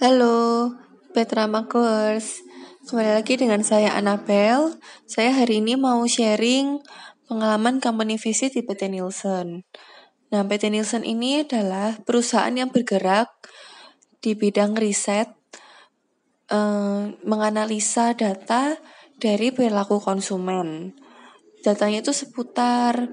Halo, Petra Makers. Kembali lagi dengan saya Annabel. Saya hari ini mau sharing pengalaman company visit di PT Nielsen. Nah, PT Nielsen ini adalah perusahaan yang bergerak di bidang riset, eh, menganalisa data dari perilaku konsumen. Datanya itu seputar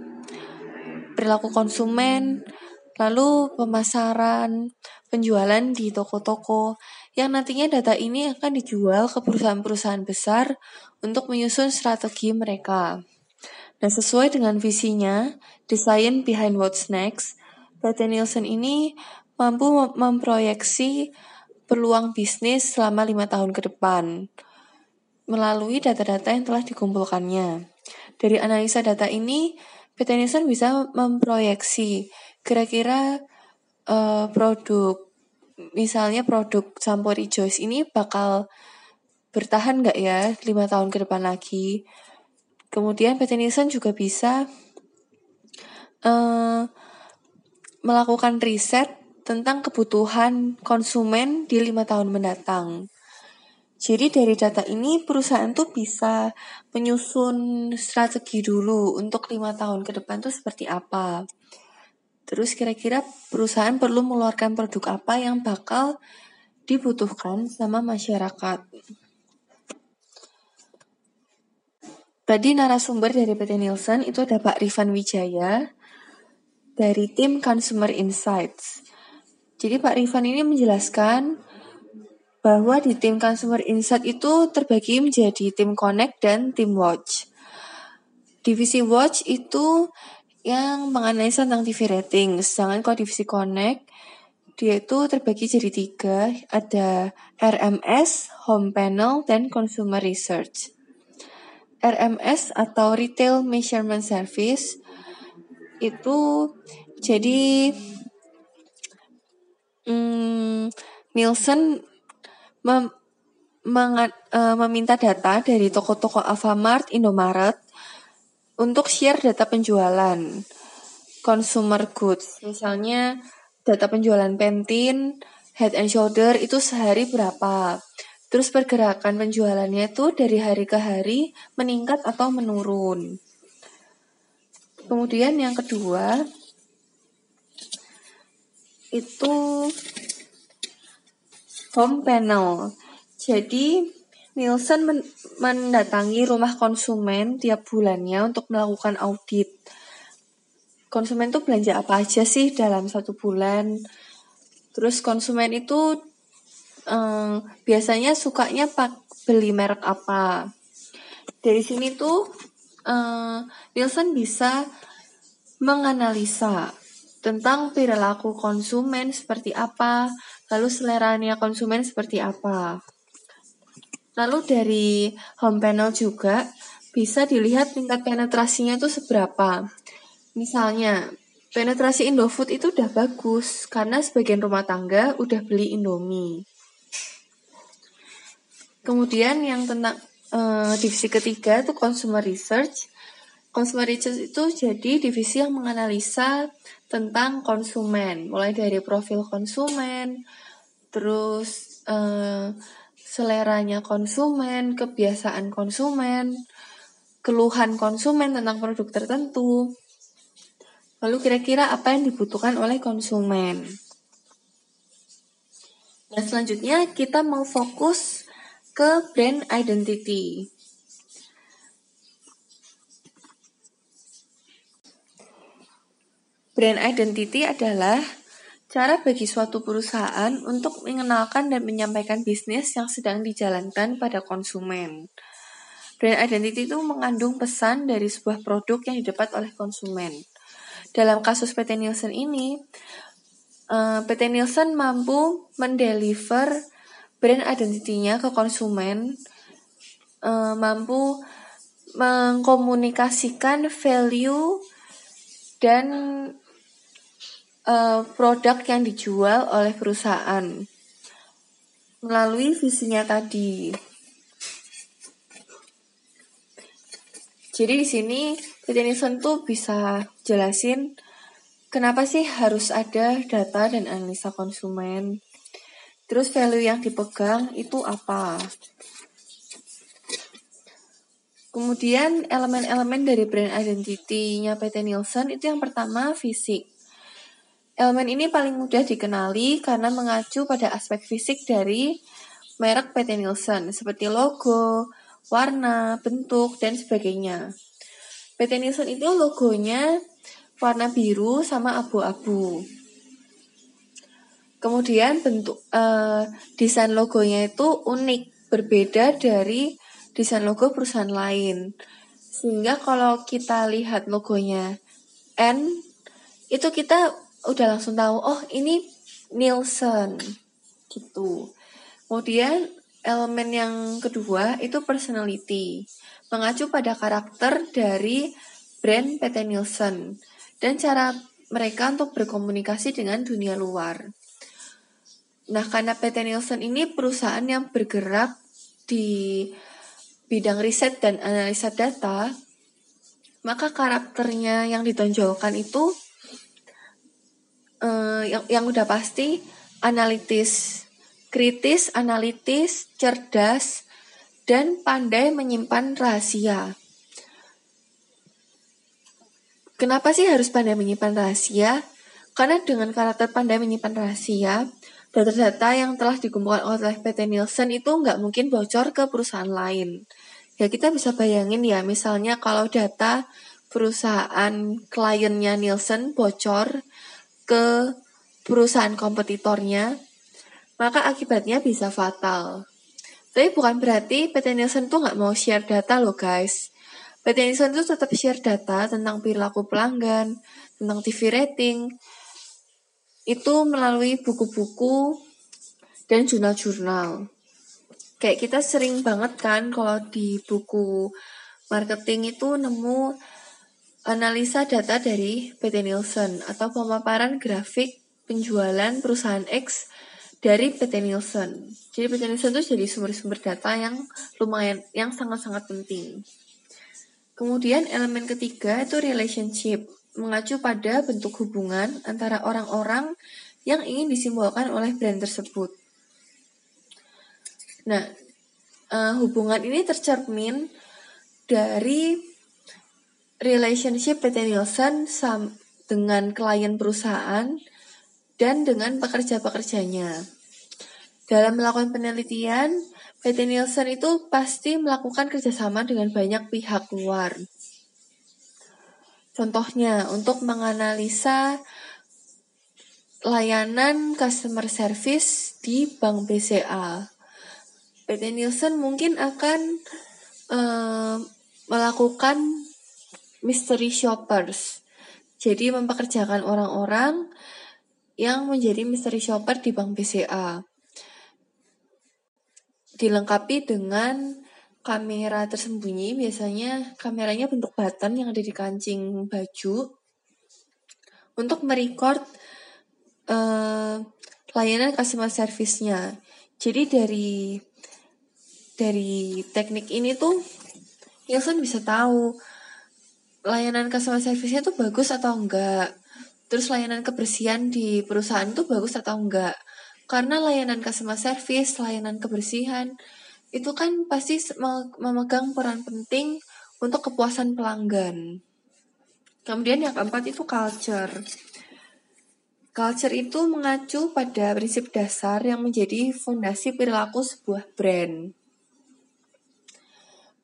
perilaku konsumen, lalu pemasaran, penjualan di toko-toko, yang nantinya data ini akan dijual ke perusahaan-perusahaan besar untuk menyusun strategi mereka. Nah, sesuai dengan visinya, desain behind what's next, PT Nielsen ini mampu memproyeksi peluang bisnis selama lima tahun ke depan melalui data-data yang telah dikumpulkannya. Dari analisa data ini, PT Nielsen bisa memproyeksi kira-kira uh, produk, misalnya produk sampo Rejoice ini bakal bertahan nggak ya lima tahun ke depan lagi. Kemudian PT Nielsen juga bisa uh, melakukan riset tentang kebutuhan konsumen di lima tahun mendatang. Jadi dari data ini perusahaan tuh bisa menyusun strategi dulu untuk lima tahun ke depan tuh seperti apa. Terus kira-kira perusahaan perlu mengeluarkan produk apa yang bakal dibutuhkan sama masyarakat. Tadi narasumber dari PT Nielsen itu ada Pak Rifan Wijaya dari tim Consumer Insights. Jadi Pak Rifan ini menjelaskan bahwa di tim Consumer Insight itu terbagi menjadi tim Connect dan tim Watch. Divisi Watch itu yang menganalisa tentang TV rating, sedangkan kalau divisi Connect dia itu terbagi jadi tiga, ada RMS, Home Panel, dan Consumer Research. RMS atau Retail Measurement Service itu jadi hmm, Nielsen mem, mengat, uh, meminta data dari toko-toko Alfamart, Indomaret untuk share data penjualan consumer goods. Misalnya data penjualan Pantene, Head and Shoulder itu sehari berapa. Terus pergerakan penjualannya itu dari hari ke hari meningkat atau menurun. Kemudian yang kedua itu home panel. Jadi Nielsen men mendatangi rumah konsumen tiap bulannya untuk melakukan audit. Konsumen tuh belanja apa aja sih dalam satu bulan? Terus konsumen itu um, biasanya sukanya pak beli merek apa. Dari sini tuh uh, Nielsen bisa menganalisa tentang perilaku konsumen seperti apa, lalu seleranya konsumen seperti apa. Lalu dari home panel juga bisa dilihat tingkat penetrasinya itu seberapa. Misalnya, penetrasi Indofood itu udah bagus karena sebagian rumah tangga udah beli Indomie. Kemudian yang tentang uh, divisi ketiga itu consumer research. Consumer research itu jadi divisi yang menganalisa tentang konsumen, mulai dari profil konsumen, terus uh, seleranya konsumen, kebiasaan konsumen, keluhan konsumen tentang produk tertentu. Lalu kira-kira apa yang dibutuhkan oleh konsumen? Nah, selanjutnya kita mau fokus ke brand identity. Brand identity adalah cara bagi suatu perusahaan untuk mengenalkan dan menyampaikan bisnis yang sedang dijalankan pada konsumen. Brand identity itu mengandung pesan dari sebuah produk yang didapat oleh konsumen. Dalam kasus PT Nielsen ini, eh, PT Nielsen mampu mendeliver brand identity-nya ke konsumen uh, mampu mengkomunikasikan value dan uh, produk yang dijual oleh perusahaan melalui visinya tadi. Jadi di sini Nielsen tuh bisa jelasin kenapa sih harus ada data dan analisa konsumen Terus value yang dipegang itu apa? Kemudian elemen-elemen dari brand identity-nya PT Nielsen itu yang pertama fisik. Elemen ini paling mudah dikenali karena mengacu pada aspek fisik dari merek PT Nielsen seperti logo, warna, bentuk, dan sebagainya. PT Nielsen itu logonya warna biru sama abu-abu. Kemudian bentuk uh, desain logonya itu unik, berbeda dari desain logo perusahaan lain. Sehingga kalau kita lihat logonya N, itu kita udah langsung tahu, oh ini Nielsen, gitu. Kemudian elemen yang kedua itu personality, mengacu pada karakter dari brand PT Nielsen dan cara mereka untuk berkomunikasi dengan dunia luar. Nah, karena PT Nielsen ini perusahaan yang bergerak di bidang riset dan analisa data, maka karakternya yang ditonjolkan itu uh, yang yang udah pasti analitis, kritis, analitis, cerdas, dan pandai menyimpan rahasia. Kenapa sih harus pandai menyimpan rahasia? Karena dengan karakter pandai menyimpan rahasia, data-data yang telah dikumpulkan oleh PT Nielsen itu nggak mungkin bocor ke perusahaan lain. Ya kita bisa bayangin ya, misalnya kalau data perusahaan kliennya Nielsen bocor ke perusahaan kompetitornya, maka akibatnya bisa fatal. Tapi bukan berarti PT Nielsen tuh nggak mau share data loh guys. PT Nielsen tuh tetap share data tentang perilaku pelanggan, tentang TV rating, itu melalui buku-buku dan jurnal-jurnal. Kayak kita sering banget kan kalau di buku marketing itu nemu analisa data dari PT Nielsen atau pemaparan grafik penjualan perusahaan X dari PT Nielsen. Jadi PT Nielsen itu jadi sumber-sumber data yang lumayan, yang sangat-sangat penting. Kemudian elemen ketiga itu relationship mengacu pada bentuk hubungan antara orang-orang yang ingin disimbolkan oleh brand tersebut. Nah, uh, hubungan ini tercermin dari relationship PT Nielsen dengan klien perusahaan dan dengan pekerja-pekerjanya. Dalam melakukan penelitian, PT Nielsen itu pasti melakukan kerjasama dengan banyak pihak luar, Contohnya, untuk menganalisa layanan customer service di Bank BCA. PT Nielsen mungkin akan uh, melakukan mystery shoppers. Jadi mempekerjakan orang-orang yang menjadi mystery shopper di Bank BCA. Dilengkapi dengan kamera tersembunyi biasanya kameranya bentuk button yang ada di kancing baju untuk merecord uh, layanan customer service-nya. Jadi dari dari teknik ini tuh Nielsen bisa tahu layanan customer service-nya tuh bagus atau enggak. Terus layanan kebersihan di perusahaan itu bagus atau enggak. Karena layanan customer service, layanan kebersihan, itu kan pasti memegang peran penting untuk kepuasan pelanggan. Kemudian yang keempat itu culture. Culture itu mengacu pada prinsip dasar yang menjadi fondasi perilaku sebuah brand.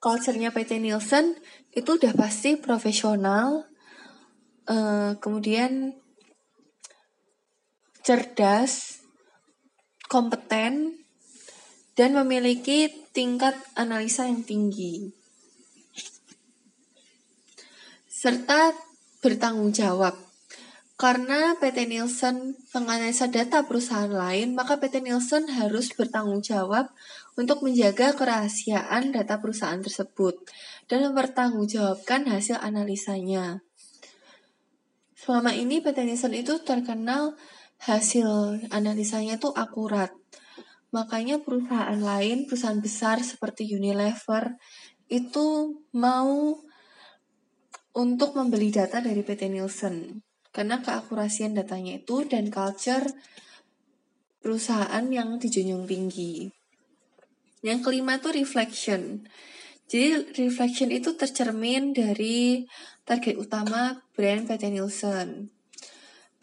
Culture-nya PT Nielsen itu udah pasti profesional, uh, kemudian cerdas, kompeten, dan memiliki tingkat analisa yang tinggi. Serta bertanggung jawab. Karena PT Nielsen menganalisa data perusahaan lain, maka PT Nielsen harus bertanggung jawab untuk menjaga kerahasiaan data perusahaan tersebut dan mempertanggungjawabkan hasil analisanya. Selama ini PT Nielsen itu terkenal hasil analisanya itu akurat Makanya perusahaan lain, perusahaan besar seperti Unilever itu mau untuk membeli data dari PT Nielsen karena keakurasian datanya itu dan culture perusahaan yang dijunjung tinggi. Yang kelima tuh reflection. Jadi reflection itu tercermin dari target utama brand PT Nielsen.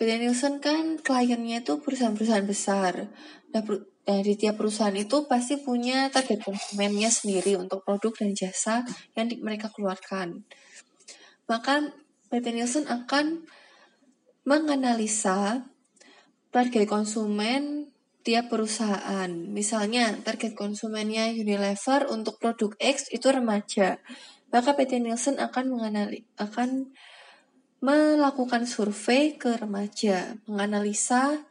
PT Nielsen kan kliennya itu perusahaan-perusahaan besar. Nah, nah, di tiap perusahaan itu pasti punya target konsumennya sendiri untuk produk dan jasa yang mereka keluarkan. Maka PT Nielsen akan menganalisa target konsumen tiap perusahaan. Misalnya target konsumennya Unilever untuk produk X itu remaja. Maka PT Nielsen akan menganali akan melakukan survei ke remaja, menganalisa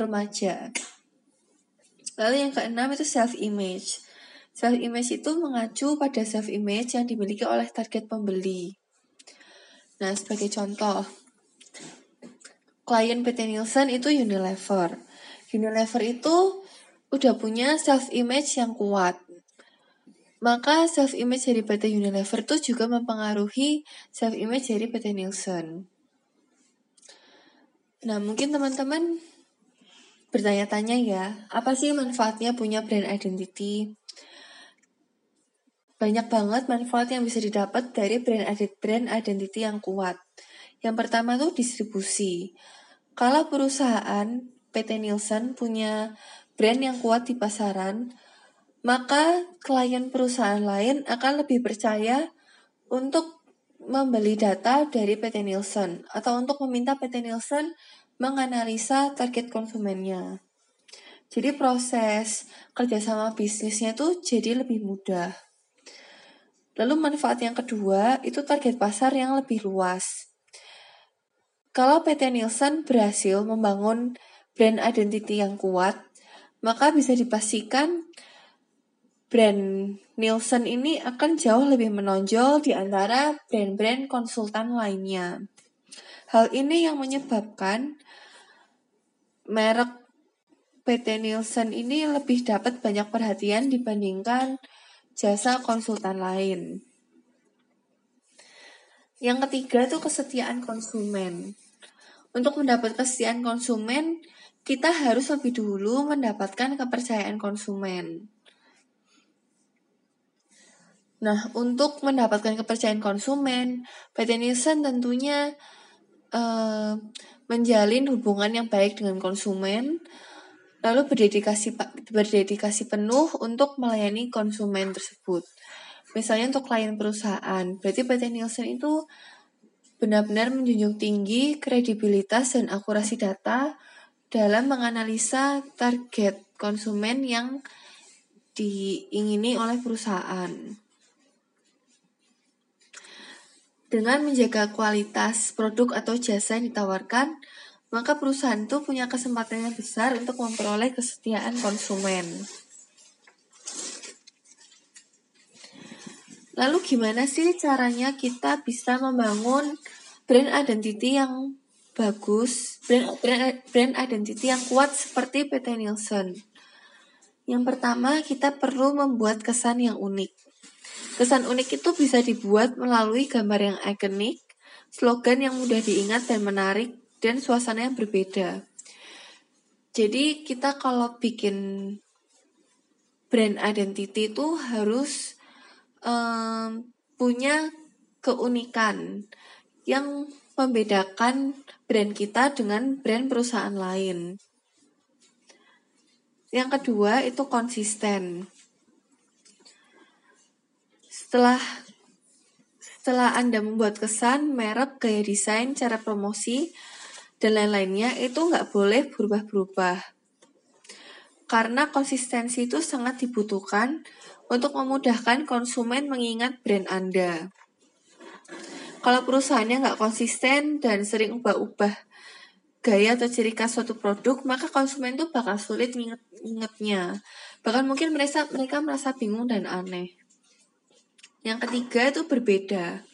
remaja. Lalu yang keenam itu self image. Self image itu mengacu pada self image yang dimiliki oleh target pembeli. Nah, sebagai contoh, klien PT Nielsen itu Unilever. Unilever itu udah punya self image yang kuat. Maka self image dari PT Unilever itu juga mempengaruhi self image dari PT Nielsen. Nah, mungkin teman-teman bertanya-tanya ya, apa sih manfaatnya punya brand identity? Banyak banget manfaat yang bisa didapat dari brand brand identity yang kuat. Yang pertama tuh distribusi. Kalau perusahaan PT Nielsen punya brand yang kuat di pasaran, maka klien perusahaan lain akan lebih percaya untuk membeli data dari PT Nielsen atau untuk meminta PT Nielsen menganalisa target konsumennya. Jadi proses kerjasama bisnisnya tuh jadi lebih mudah. Lalu manfaat yang kedua itu target pasar yang lebih luas. Kalau PT Nielsen berhasil membangun brand identity yang kuat, maka bisa dipastikan brand Nielsen ini akan jauh lebih menonjol di antara brand-brand konsultan lainnya. Hal ini yang menyebabkan merek PT Nielsen ini lebih dapat banyak perhatian dibandingkan jasa konsultan lain. Yang ketiga itu kesetiaan konsumen. Untuk mendapat kesetiaan konsumen, kita harus lebih dulu mendapatkan kepercayaan konsumen. Nah, untuk mendapatkan kepercayaan konsumen, PT Nielsen tentunya uh, menjalin hubungan yang baik dengan konsumen, lalu berdedikasi berdedikasi penuh untuk melayani konsumen tersebut. Misalnya untuk klien perusahaan, berarti PT Nielsen itu benar-benar menjunjung tinggi kredibilitas dan akurasi data dalam menganalisa target konsumen yang diingini oleh perusahaan. Dengan menjaga kualitas produk atau jasa yang ditawarkan, maka perusahaan itu punya kesempatan yang besar untuk memperoleh kesetiaan konsumen. Lalu gimana sih caranya kita bisa membangun brand identity yang bagus, brand, brand, brand identity yang kuat seperti PT Nielsen? Yang pertama, kita perlu membuat kesan yang unik. Kesan unik itu bisa dibuat melalui gambar yang ikonik, slogan yang mudah diingat dan menarik, dan suasana yang berbeda. Jadi kita kalau bikin brand identity itu harus um, punya keunikan yang membedakan brand kita dengan brand perusahaan lain. Yang kedua itu konsisten setelah setelah Anda membuat kesan, merek, gaya desain, cara promosi, dan lain-lainnya itu nggak boleh berubah-berubah. Karena konsistensi itu sangat dibutuhkan untuk memudahkan konsumen mengingat brand Anda. Kalau perusahaannya nggak konsisten dan sering ubah-ubah gaya atau ciri khas suatu produk, maka konsumen itu bakal sulit inget-ingetnya. Bahkan mungkin mereka mereka merasa bingung dan aneh. Yang ketiga itu berbeda.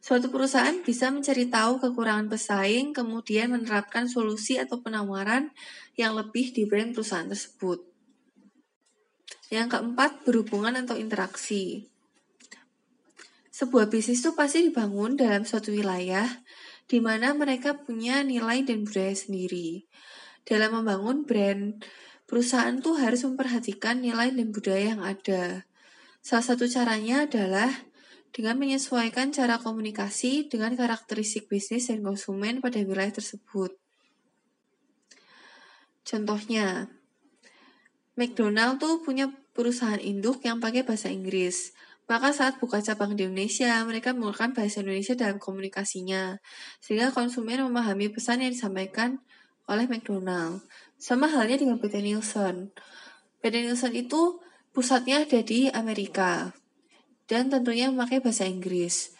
Suatu perusahaan bisa mencari tahu kekurangan pesaing, kemudian menerapkan solusi atau penawaran yang lebih di brand perusahaan tersebut. Yang keempat, berhubungan atau interaksi. Sebuah bisnis itu pasti dibangun dalam suatu wilayah di mana mereka punya nilai dan budaya sendiri. dalam membangun brand, perusahaan tuh harus memperhatikan nilai dan budaya yang ada. Salah satu caranya adalah dengan menyesuaikan cara komunikasi dengan karakteristik bisnis dan konsumen pada wilayah tersebut. Contohnya, McDonald tuh punya perusahaan induk yang pakai bahasa Inggris. Maka saat buka cabang di Indonesia, mereka menggunakan bahasa Indonesia dalam komunikasinya, sehingga konsumen memahami pesan yang disampaikan oleh McDonald. Sama halnya dengan PT Nielsen. PT Nielsen itu pusatnya ada di Amerika, dan tentunya memakai bahasa Inggris.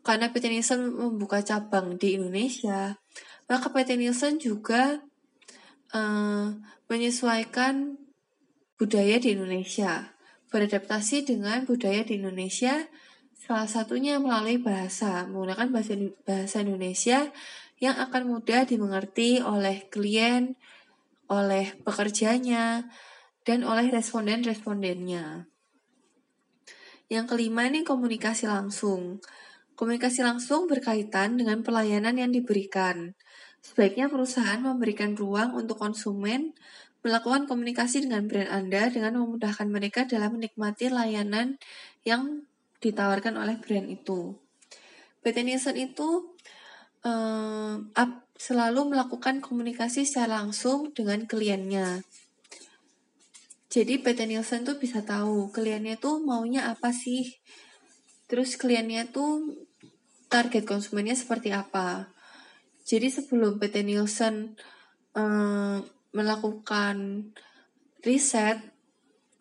Karena PT Nielsen membuka cabang di Indonesia, maka PT Nielsen juga uh, menyesuaikan budaya di Indonesia beradaptasi dengan budaya di Indonesia, salah satunya melalui bahasa, menggunakan bahasa, bahasa Indonesia yang akan mudah dimengerti oleh klien, oleh pekerjanya, dan oleh responden-respondennya. Yang kelima ini komunikasi langsung. Komunikasi langsung berkaitan dengan pelayanan yang diberikan. Sebaiknya perusahaan memberikan ruang untuk konsumen melakukan komunikasi dengan brand Anda dengan memudahkan mereka dalam menikmati layanan yang ditawarkan oleh brand itu. PT Nielsen itu uh, selalu melakukan komunikasi secara langsung dengan kliennya. Jadi PT Nielsen tuh bisa tahu kliennya tuh maunya apa sih. Terus kliennya tuh target konsumennya seperti apa. Jadi sebelum PT Nielsen uh, melakukan riset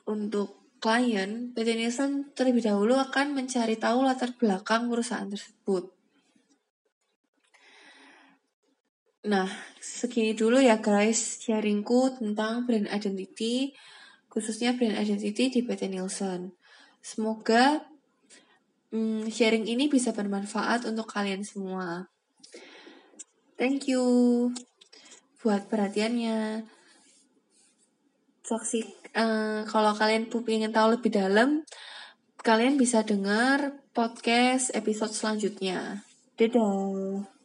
untuk klien, PT Nielsen terlebih dahulu akan mencari tahu latar belakang perusahaan tersebut. Nah, segini dulu ya guys sharingku tentang brand identity, khususnya brand identity di PT Nielsen. Semoga hmm, sharing ini bisa bermanfaat untuk kalian semua. Thank you buat perhatiannya. Saksi, uh, kalau kalian ingin tahu lebih dalam, kalian bisa dengar podcast episode selanjutnya. Dadah.